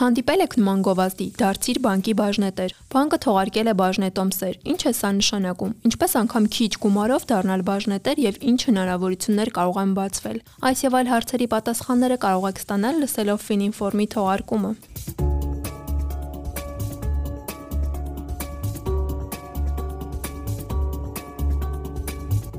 Հանդիպել եք նման գովազդի դարձիր բանկի բաժնետեր։ Բանկը թողարկել է բաժնետոմսեր։ Ինչ է սա նշանակում։ Ինչպես անգամ քիչ գումարով դառնալ բաժնետեր եւ ինչ հնարավորություններ կարող են բացվել։ Այս եւ այլ հարցերի պատասխանները կարող եք ստանալ լսելով Fininform-ի թողարկումը։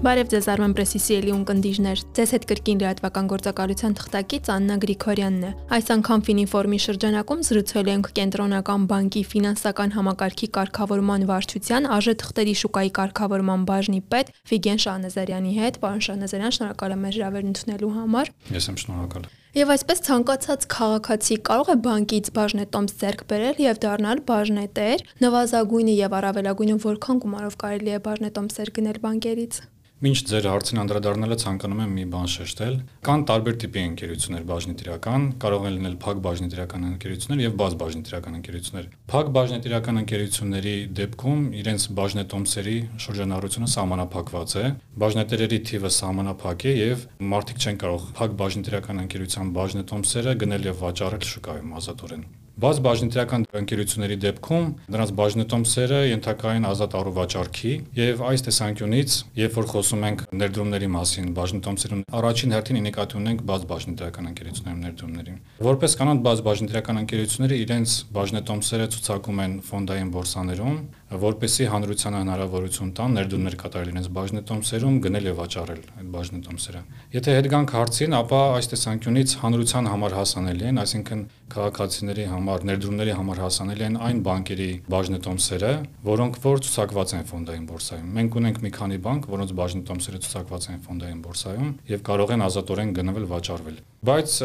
Բարև ձեզ Armen Press-ի սիրելի ունկնդիրներ։ Ձեզ հետ կրկին լրատվական գործակալության թղթակից Աննա Գրիգորյանն է։ Այս անգամ Fininform-ի շրջանակում զրուցել ենք կենտրոնական բանկի ֆինանսական համակարգի կարգավորման վարչության ԱԺ թղթերի շուկայի կարգավորման բաժնի պետ Վիգեն Շահնազարյանի հետ։ Պարոն Շահնազարյան, շնորհակալ եմ մեր հրավերն ընդունելու համար։ Ես եմ շնորհակալ։ Եվ այսպես ցանկացած քաղաքացի կարող է բանկից բաժնետոմս ձեռք բերել եւ դառնալ բաժնետեր։ Նվազագույնը եւ առավելագույնը որքան գումարով կարելի է բաժնետոմսեր գնել բանկերից։ Մինչ ձեր հարցին անդրադառնալը ցանկանում եմ մի բան շեշտել։ Կան տարբեր տիպի ընկերություններ բաժնետիրական, կարող են լինել փակ բաժնետիրական ընկերություններ եւ բազ բաժնետիրական ընկերություններ։ Փակ բաժնետիրական ընկերությունների դեպքում իրենց բաժնետոմսերի շրջանառությունը սահմանափակված է, բաժնետերերի թիվը սահմանափակ է եւ մարդիկ չեն կարող փակ բաժնետիրական ընկերության բաժնետոմսերը գնել եւ վաճառել շուկայում ազատորեն։ Բաց բաժնետիրական ընկերությունների դեպքում նրանց բաժնետոմսերը ենթակային ազատ առողջարքի եւ այս տեսանկյունից, երբ որ խոսում ենք ներդրումների մասին բաժնետոմսերում, առաջին հերթին նկատի ունենք բաց բաժնետիրական ընկերությունների ներդրումներին։ Որպես կանոն բաց բաժնետիրական ընկերությունները իրենց բաժնետոմսերը ցուցակում են ֆոնդային բորսաներում, որպեսզի հանրությանը հնարավորություն տան ներդրումներ կատարել իրենց բաժնետոմսերում, գնել եւ վաճառել այդ բաժնետոմսերը։ Եթե հետ գանք հարցին, ապա այս տեսանկյունից հանրության համար հասանելի են, այսինքն քաղաքացիների համար, ներդրումների համար հասանելի են այն բանկերի բաժնետոմսերը, որոնք որ ցուցակված են ֆոնդային բորսայում։ Մենք ունենք մի քանի բանկ, որոնց բաժնետոմսերը ցուցակված են ֆոնդային բորսայում եւ կարող են ազատորեն գնվել վաճառվել։ Բայց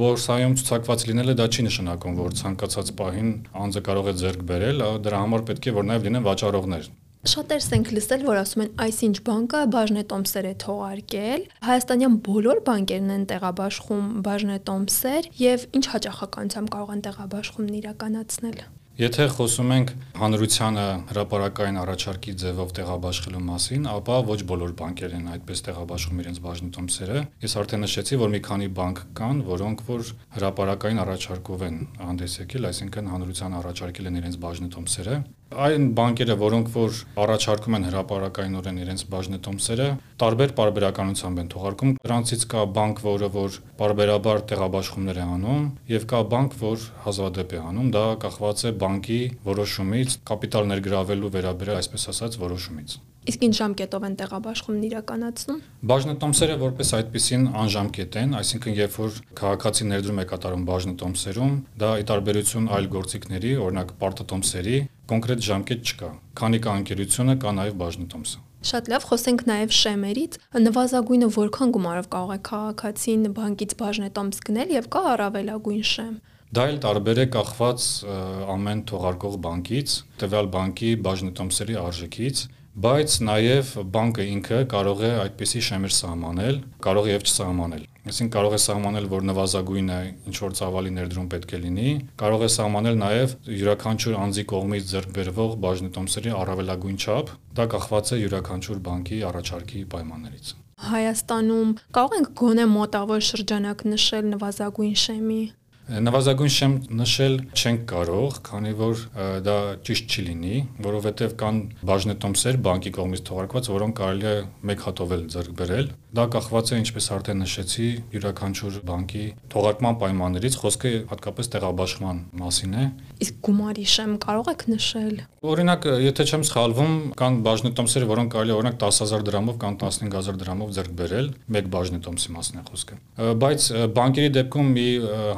բորսայում ցուցակված լինելը դա չի նշանակում, որ ցանկացած պահին անձը կարող է ձեռք բերել, դրա համար պետք է որ նաեւ լինեն վաճառողներ։ Շատերս ենք լսել, որ ասում են այսինչ բանկը բաժնետոմսեր է թողարկել։ Հայաստանյան բոլոր բանկերն են տեղաբաշխում բաժնետոմսեր եւ ինչ հաճախականությամբ կարող են տեղաբաշխումն իրականացնել։ Եթե խոսում ենք հանրությանը հրաապարական առաջարկի ձևով տեղաբաշխելու մասին, ապա ոչ բոլոր բանկերն են այդպես տեղաբաշխում իրենց բաժնետոմսերը։ Ես արդեն նշեցի, որ մի քանի բանկ կան, որոնք որ հրաապարական առաջարկով են հանդես եկել, այսինքն հանրության առաջարկել են իրենց բաժնետոմսերը այն բանկերը, որոնք որ առաջարկում են հրաապարակայինորեն իրենց բաժնետոմսերը, տարբեր բարբերականությամբ են թողարկում։ Դրանցից կա բանկ, որը որ բարբերաբար տեղաբաշխումներ է անում, եւ կա բանկ, որ հազվադեպ է անում, դա կախված է բանկի որոշումից, կապիտալ ներգրավելու վերաբերյալ, այսպես ասած, որոշումից։ Իսկ ինչ ժամկետով են տեղաբաշխումն իրականացնում։ Բաժնետոմսերը որպես այդպեսին անժամկետ են, այսինքն երբ որ քաղաքացի ներդրում է կատարում բաժնետոմսերում, դա ի տարբերություն այլ գործիքների, օրինակ պարտատոմսերի, կոնկրետ ժամկետ չկա։ Քանի կա անկերությունը, կա նաև բաժնետոմսը։ Շատ լավ, խոսենք նաև շեմերից։ Նվազագույնը որքան գումարով կարող է քաղաքացին բանկից բաժնետոմս գնել եւ կա առավելագույն շեմ։ Դա էլ տարբեր է կախված ամեն թողարկող բանկից, տվյալ բանկի բաժնետոմսերի արժեքից, բայց նաև բանկը ինքը կարող է այդպիսի շեմեր սահմանել, կարող է եւ չսահմանել։ Այսինքն կարող է սահմանել, որ նվազագույնը ինչ որ ծավալի ներդրում պետք է լինի, կարող է սահմանել նաև յուրաքանչյուր անձի կողմից ձեռք բերվող բաժնետոմսերի առավելագույն չափ, դա կախված է յուրաքանչյուր բանկի առաջարկի պայմաններից։ Հայաստանում կարող ենք գոնե մոտավոր շրջանակ նշել նվազագույն շեմի Նվազագույն շեմ նշել չենք կարող, քանի որ դա ճիշտ չի լինի, որովհետև կան բաժնետոմսեր բանկի կողմից թողարկված, որոնք կարելի է մեկ հատով էլ ձեռք բերել։ Դա կախված է, ինչպես արդեն նշեցի, յուրաքանչյուր բանկի թողարկման պայմաններից, խոսքը հատկապես տեղաբաշխման մասին է։ Իսկ գումարի շեմ կարող եք նշել։ Օրինակ, եթե չեմ սխալվում, կան բաժնետոմսեր, որոնք կարելի է օրինակ 10000 դրամով կամ 15000 դրամով ձեռք բերել, մեկ բաժնետոմսի մասն է խոսքը։ Բայց բանկերի դեպքում մի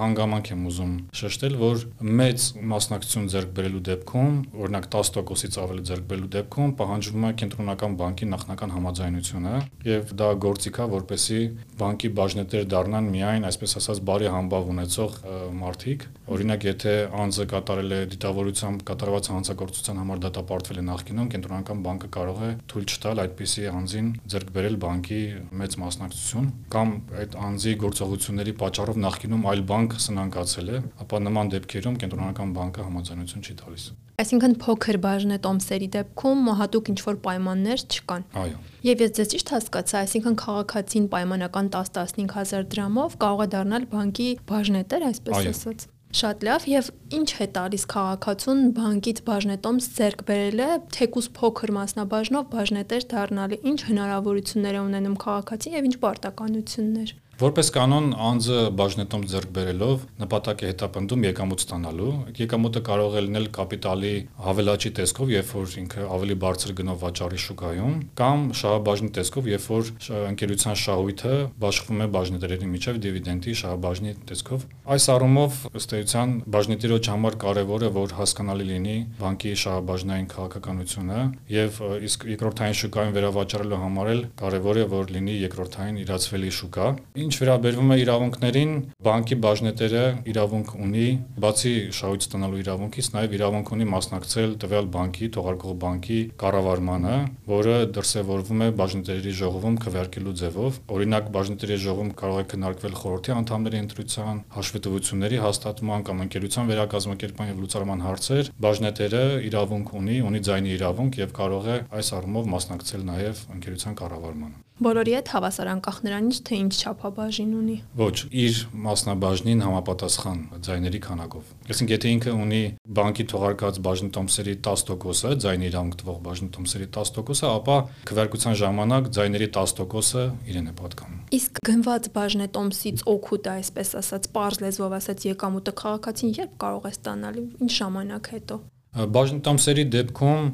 հանգամանք հանգամանք եմ ուզում շեշտել, որ մեծ մասնակցություն ձեռք բերելու դեպքում, օրինակ 10%-ից ավելի ձեռք բերելու դեպքում պահանջվում է կենտրոնական բանկի նախնական համաձայնությունը, եւ դա գործիք է, որպեսի բանկի բաժնետեր դառնան միայն, այսպես ասած, բարի համբավ ունեցող մարդիկ։ Օրինակ, եթե անձը կատարել է դիտավորությամբ կատարված հանցագործության համար դատապարտվել է նախկինում, կենտրոնական բանկը կարող է թույլ չտալ այդպիսի անձին ձեռք բերել բանկի մեծ մասնակցություն կամ այդ անձի գործողությունների պատճառով նախկինում այլ բանկ սնանկ ցանկացել է, ապա նման դեպքերում կենտրոնական բանկը համաձայնություն չի տալիս։ Այսինքն փոքր բաժնետոմսերի դեպքում հատուկ ինչ-որ պայմաններ չկան։ Այո։ Եվ ես ձեզ ճիշտ հասկացա, այսինքն քաղաքացին պայմանական 10-15000 դրամով կարող է դառնալ բանկի բաժնետեր, այսպես ասած։ Շատ լավ եւ ինչ է տալիս քաղաքացուն բանկից բաժնետոմս ձեռք բերելը, թեկուս փոքր մասնաբաժնով բաժնետեր դառնալի, ինչ հնարավորություններ է ունենում քաղաքացին եւ ինչ պարտականություններ։ Որպես կանոն անձը բաժնետոմ ձեռք բերելով նպատակ է հետապնդում եկամուտ ստանալու։ Եկամուտը կարող է լինել կապիտալի հավելաճի տեսքով, երբ որ ինքը ավելի բարձր գնով վաճառի շուկայում, կամ շահաբաժնի տեսքով, երբ որ ընկերության շահույթը բաշխվում է բաժնետերերի միջև դիվիդենդի շահաբաժնի տեսքով։ Այս առումով ըստ էության բաժնետիրոջ համար կարևոր է, որ հասկանալի լինի բանկի շահաբաժնային քաղաքականությունը եւ իսկ երկրորդային շուկայում վերավաճառելու համար էլ կարևոր է, որ լինի երկրորդային իրացվելի շուկա։ Ինչ Ինչ վերաբերվում է իրավունքներին, բանկի բաժնետերը իրավունք ունի, բացի շահույթ ստանալու իրավունքից, նաև իրավունք ունի մասնակցել տվյալ բանկի, թողարկող բանկի կառավարմանը, որը դրսևորվում է բաժնետերի ժողովում քվեարկելու ձևով։ Օրինակ, բաժնետերի ժողովում կարող է քննարկվել խորհրդի անդամների ընտրության, հաշվետվությունների հաստատման կամ ընկերության վերակազմակերպման եւ լուծարման հարցեր։ Բաժնետերը իրավունք ունի, ունի ձայնի իրավունք եւ կարող է այս առումով մասնակցել նաև ընկերության կառավարմանը։ Բոլորի հետ հավասար անկախ նրանից, թե ինչ չափաբաժին ունի։ Ոչ, իր մասնաբաժնին համապատասխան ձայների քանակով։ Այսինքն, եթե ինքը ունի բանկի թողարկած բաժնետոմսերի 10%-ը, ձայնի իրավունք տվող բաժնետոմսերի 10%-ը, ապա քվեարկության ժամանակ ձայների 10%-ը իրեն է պատկանում։ Իսկ գնված բաժնետոմսից օգուտը, այսպես ասած, པարզ լեզվով ասած եկամուտը քաղաքացին երբ կարող է ստանալ, ինչ ժամանակ հետո։ Բաժնետամսերի դեպքում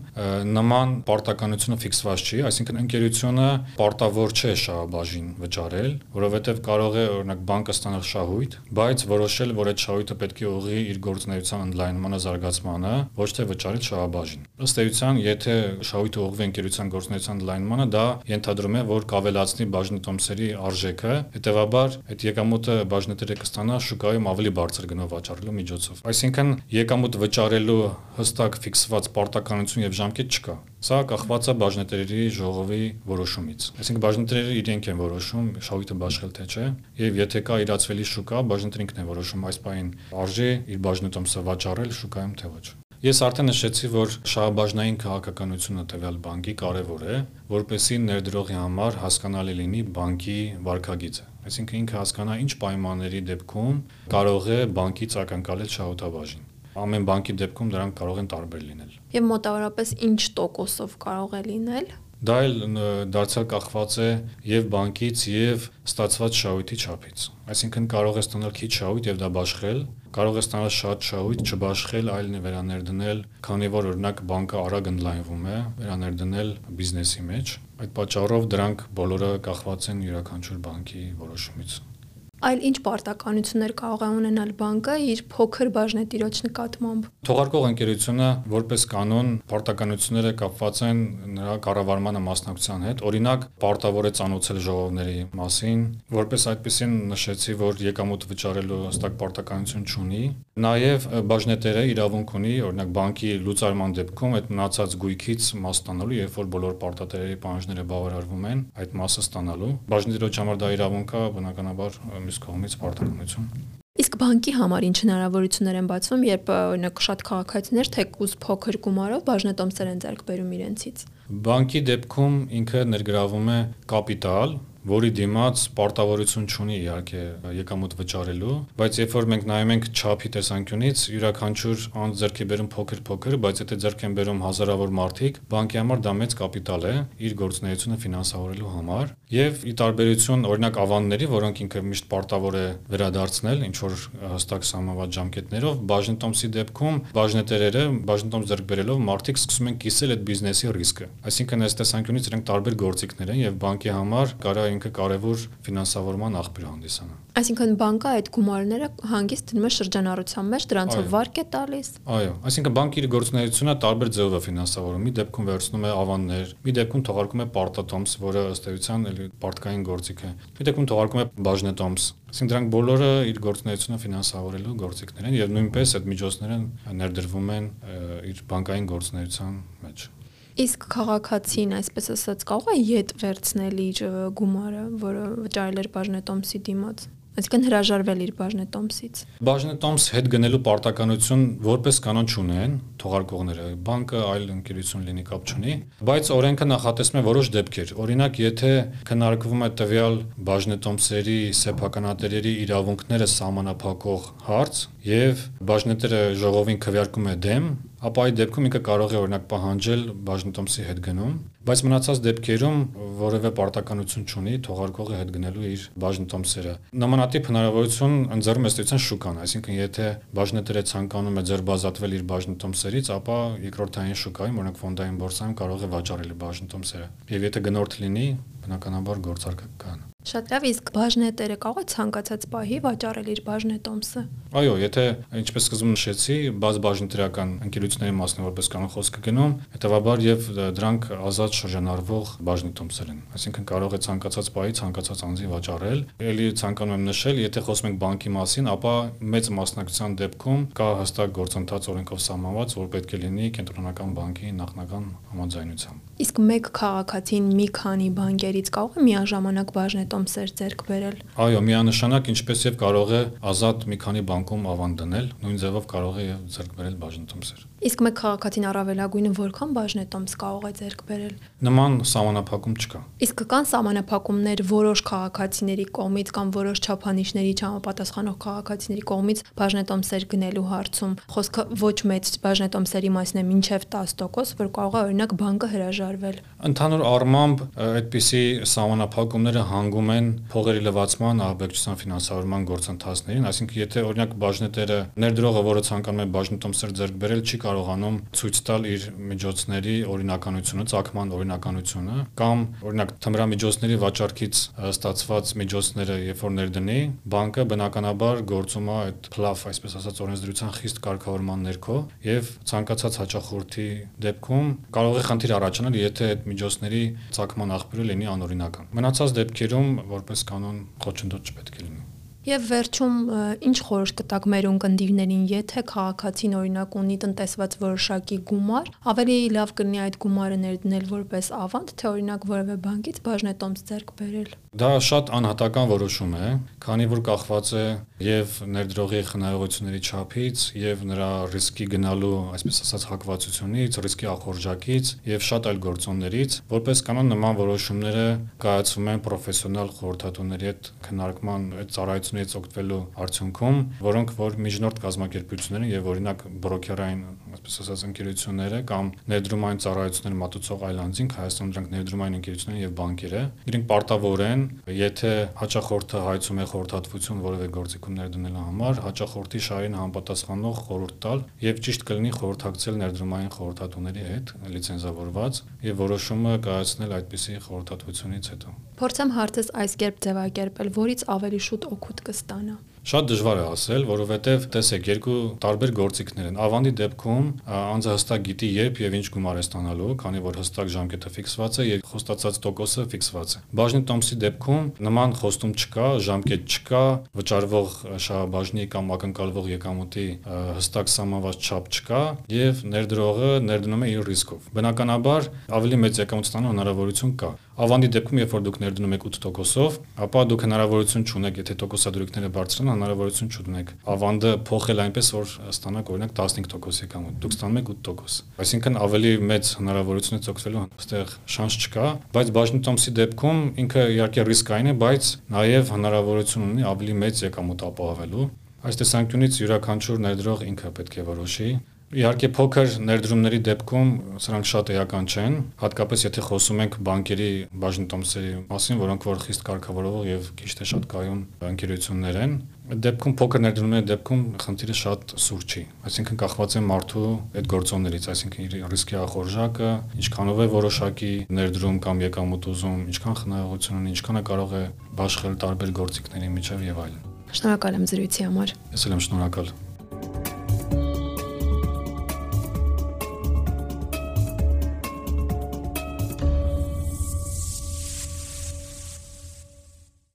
նման պարտականությունը ֆիքսված չի, այսինքն ընկերությունը պարտավոր չէ շահաբաժին վճարել, որովհետև կարող է օրինակ բանկը ստանալ շահույթ, բայց որոշել, որ այդ շահույթը պետք է ուղղի իր գործունեության ընդլայնմանը, զարգացմանը, ոչ թե վճարել շահաբաժին։ Ըստ էության, եթե շահույթը ուղղվի ընկերության գործունեության ընդլայնմանը, դա ենթադրում է, որ կավելացնի բաժնետամսերի արժեքը, հետեւաբար այդ եկամուտը բաժնետերը կստանա շուկայում ավելի բարձր գնով վաճառելու միջոցով։ Այսինքն եկամուտ վճարելու հստակ ֆիքսված պարտականություն եւ ժամկետ չկա։ Սա կախված է բաժնետերերի ժողովի որոշումից։ Այսինքն բաժնետերերը իրենք են որոշում շահույթը բաշխել թե չէ, եւ եթե կա իրացվելի շուկա, բաժնետերն ինքն են որոշում այս պահին արժե իր բաժնետոմսը վաճառել շուկայում թե ոչ։ Ես արդեն նշեցի, որ շահաբաժնային քաղաքականությունը տվյալ բանկի կարևոր է, որպեսզի ներդրողի համար հասկանալի լինի բանկի վարկագիծը։ Այսինքն ինքը հասկանա ինչ պայմանների դեպքում կարող է բանկից ակնկալել շահութաբաժին ամեն բանկի դեպքում դրանք կարող են տարբեր լինել։ Եվ մոտավորապես ինչ տոկոսով կարող է լինել։ Դա էլ դարձյալ կախված է եւ բանկից եւ ստացված շահույթի չափից։ Այսինքն կարող է ստանալ քիչ շահույթ եւ դա բաշխել, կարող է ստանալ շատ շահույթ, չբաշխել, այլ վերաներդնել, քանի որ օրինակ բանկը արագ ընդլայնվում է, վերաներդնել բիզնեսի մեջ։ Այդ պատճառով դրանք բոլորը կախված են յուրաքանչյուր բանկի որոշումից այլ ինչ պարտականություններ կարող է ունենալ բանկը իր փոքր բաժնետիրոջ նկատմամբ։ Թողարկող ընկերությունը որպես կանոն պարտականությունները կապված են նրա կառավարմանը մասնակցության հետ։ Օրինակ, պարտավոր է ցանոթել ժողովների մասին, որպես այդպեսին նշեցի, որ եկամուտ վճարելու հստակ պարտականություն չունի։ Նաև բաժնետերը իրավունք ունի, օրինակ բանկի լուծարման դեպքում այդ մնացած գույքից մաս ստանալու, երբ որ բոլոր պարտատերերի պահանջները բավարարվում են, այդ մասը ստանալու։ Բաժնետիրոջ համար դա իրավունք է, բնականաբար մյուս կողմից պարտականություն։ Իսկ բանկի համար ինչ հնարավորություններ են բացվում, երբ օրինակ շատ քաղաքացիներ թեկուզ փոքր գումարով բաժնետոմսեր են ձեռք բերում իրենցից։ Բանկի դեպքում ինքը ներգրավում է կապիտալ, որի դիմաց պարտավորություն չունի իհարկե եկամուտ վճարելու, բայց երբ որ մենք նայում ենք չափի տեսանկյունից, յուրաքանչյուր անձ ձեռքի բերում փոքր-փոքր, բայց եթե ձեռք են բերում հազարավոր մարդիկ, բանկի համար դա մեծ կապիտալ է իր գործունեությունը ֆինանսավորելու համար, եւ ի տարբերություն օրինակ ավանների, որոնք ինքը միշտ պարտավոր է վերադարձնել ինչ որ հստակ սահմանված ժամկետներով, բաժնետոմսի դեպքում բաժնետերերը բաժնետոմ ձեռք բերելով մարդիկ սկսում են կիսել այդ բիզնեսի ռիսկը։ Այսինքն այս տեսանկյունից իրենք տարբեր գործիքներ են եւ բանկի համար կարա ինքը կարևոր ֆինանսավորման աղբյուր հանդիսանա։ Այսինքն բանկը այդ գումարները հանգիստ դնում է շրջանառության մեջ, դրանցով վարկ է տալիս։ Այո, այսինքն բանկի իր գործունեությունը տարբեր ձևով է ֆինանսավորում։ Մի դեպքում վերցնում է ավաններ, մի դեպքում թողարկում է պարտատոմս, որը ըստ էության էլի պարտքային գործիք է։ Մի դեպքում թողարկում է բաժնետոմս։ Այսինքն դրանք բոլորը իր գործունեությունը ֆինանսավորելու գործիքներ են եւ նույնպես այդ միջոցները ներդրվում են իր բանկային գործունեության մեջ։ Իսկ քաղաքացին, այսպես ասած, կարող է յետ վերցնել իր գումարը, որը վճարել էր բաժնետոմսի դիմաց։ Այսինքն հրաժարվել իր բաժնետոմսից։ Բաժնետոմս հետ գնելու պարտականություն որպես կանոն չունեն, թողարկողները, բանկը այլ ընկերություն լինի կապ չունի, բայց օրենքը նախատեսում է որոշ դեպքեր։ Օրինակ, եթե քննարկվում է տվյալ բաժնետոմսերի սեփականատերերի իրավունքները սահմանափակող հարց եւ բաժնետերը ժողովին քվեարկում է դեմ, ապա այդ դեպքում ինքը կարող է օրինակ պահանջել բաժնետոմսի հետ գնում, բայց մնացած դեպքերում որևէ պարտականություն չունի թողարկողը հետ գնելու իր բաժնետոմսերը։ Նմանատիպ հնարավորություն ընձեռում է ստեցան շուկան, այսինքն եթե բաժնետերը ցանկանում է ձերբազատվել իր բաժնետոմսերից, ապա երկրորդային շուկայում, օրինակ ֆոնդային բորսայում կարող է վաճառել բաժնետոմսերը։ Եվ եթե գնորդ լինի, բնականաբար գործարքը կան։ Շատ լավ, իսկ բաժնետերը կարող է ցանկացած պահի վաճառել իր բաժնետոմսը։ Այո, եթե ինչպես սկզբում նշեցի, բազ բաժնետիրական ընկերությունների մասն որպես կանոն խոսքը գնում, հետեւաբար եւ դրանք ազատ շրջանառվող բաժնետոմսեր են։ Այսինքն կարող է ցանկացած պահի ցանկացած անձի վաճառել։ Էլի ցանկանում եմ նշել, եթե խոսում ենք բանկի մասին, ապա մեծ մասնակցության դեպքում կա հստակ գործընթաց օրենքով սահմանված, որ պետք է լինի կենտրոնական բանկի նախնական համաձայնությամբ։ Իսկ մեկ քաղաքացին մի քանի բանկերից կարող է միաժամանակ բաժնետոմսեր ձեռք բերել։ Այո, միանշանակ ինչպես եւ կարող է ազատ մի քանի բանկում ավանդ դնել, նույն ձևով կարող է եւ ձեռք բերել բաժնետոմսեր։ Իսկ մեկ քաղաքացին առավելագույնը որքան բաժնետոմս կարող է ձեռք բերել։ Նման սահմանափակում չկա։ Իսկ կան սահմանափակումներ որոշ քաղաքացիների կողմից կամ որոշ չափանիշների չհամապատասխանող քաղաքացիների կողմից բաժնետոմսեր գնելու հարցում։ Խոսքը ոչ մեծ բաժնետոմսերի մասին է, մինչև 10%, որ կարող է օրինակ բանկը հրաժարվել։ Ընդհանուր առմամբ այդպիսի սահմանափակումները հանգում են փողերի լվացման, ահաբեկչության ֆինանսավորման գործընթացներին, այսինքն եթե օրինակ բաժնետերը ներդրողը, որը ցանկանում է բաժնետոմսեր ձեռք բերել, չի կարողանում ցույց տալ իր միջոցների օրինականությունը, ցակման օրինականությունը կամ օրինակ թմրամիջոցների վաճառքից ստացված միջոցները երբ որ ներդնի, բանկը բնականաբար գործում է այդ փլաֆ, այսպես ասած, օրենսդրության խիստ կարգավորման ներքո եւ ցանկացած հաճախորդի դեպքում կարող է խնդիր առաջանալ, եթե այդ միջոցների ցակման աղբյուրը լինի անօրինական։ Մնացած դեպքերում որպես կանոն խոչընդոտ չպետք է լինի։ Եվ վերջում ինչ խորհուրդ կտակ մեր ունկնդիրներին, եթե քաղաքացին օրինակ ունի տնտեսված որոշակի գումար, ավելի լավ կլինի այդ գումարը ներդնել որպես ավանդ, թե օրինակ որևէ բանկից բաժնետոմս ձեռք բերել։ Դա շատ անհատական որոշում է, քանի որ կախված է եւ ներդրողի խնայողությունների չափից եւ նրա ռիսկի գնալու, այսպես ասած, հակվածությունից, ռիսկի ախորժակից եւ շատ այլ գործոններից, որպես կանոն նման որոշումները կայացվում են պրոֆեսիոնալ խորհրդատուների հետ քննարկման այդ ծառայությունների միջոցներից օգտվելու արդյունքում, որոնք որ միջնորդ կազմակերպություններ են եւ օրինակ բրոկերային, այսպես ասած, ընկերությունները կամ ներդրումային ծառայություններ մատուցող այլ անձինք, Հայաստանում դրանք ներդրումային ընկերություններ եւ բանկեր է, իրենք պարտավոր են, եթե հաճախորդը հայցում է խորհրդատվություն որևէ գործիքում ներդնելու համար, հաճախորդի շահերին համապատասխանող խորհուրդ տալ եւ ճիշտ կլինի խորհրդակցել ներդրումային խորհրդատուների հետ, լիցենզավորված եւ որոշումը կայացնել այդպիսի խորհրդատվությունից հետո։ Փորձեմ հարցս այս կերպ ձևակերպել, որից ավելի շուտ օգուտ կստանա։ Շատ դժվար է ասել, որովհետև տեսեք, երկու տարբեր գործիքներ են։ Ավանդի դեպքում անձը հստակ գիտի երբ եւ ինչ գումար է ստանալու, քանի որ հստակ ժամկետը ֆիքսված է եւ խոստացած տոկոսը ֆիքսված է։ Բաժնի տոմսի դեպքում նման խոստում չկա, ժամկետ չկա, վճարվող շահաբաժնի կամ ակնկալվող եկամուտի հստակ սահմանված չափ չկա եւ ներդրողը ներդնում է իր ռիսկով։ Բնականաբար ավելի մեծ եկամուտ ստանալու հնարավորություն կա։ Ավանդի դեպքում, երբ որ դուք ներդնում եք 8%-ով, ապա դուք հնարավորություն չունեք, եթե տոկոսադրույքները բարձրանան, հնարավորություն չունեք. ավանդը փոխել այնպես, որ ստանաք օրինակ 15% եկամուտ։ Դուք ստանում եք 8%։ Այսինքն ավելի մեծ հնարավորություն է ցողվելու այստեղ շանս չկա, բայց բաժնետոմսի դեպքում ինքը իհարկե ռիսկային է, բայց նաև հնարավորություն ունի ավելի մեծ եկամուտ ապահովելու։ Այս տեսանկյունից յուրաքանչյուր ներդրող ինքը պետք է որոշի Իհարկե փոքր ներդրումների դեպքում սրանք շատ էական չեն, հատկապես եթե խոսում ենք բանկերի բաժնետոմսերի մասին, որոնք որ խիստ կարգավորող եւ քիչ թե շատ կայուն ընկերություններ են։ Այդ դեպքում փոքր ներդրումների դեպքում խնդիրը շատ սուր չի, այսինքն կախված է մարդու այդ գործոններից, այսինքն իր ռիսկի ախորժակը, ինչքանով է որոշակի ներդրում կամ եկամուտ ուզում, ինչքան խնայողություն ունի, ինչքան է կարող է բաշխել տարբեր գործիքների միջև եւ այլն։ Շնորհակալ եմ զրույցի համար։ Ես էլ եմ շնորհակալ։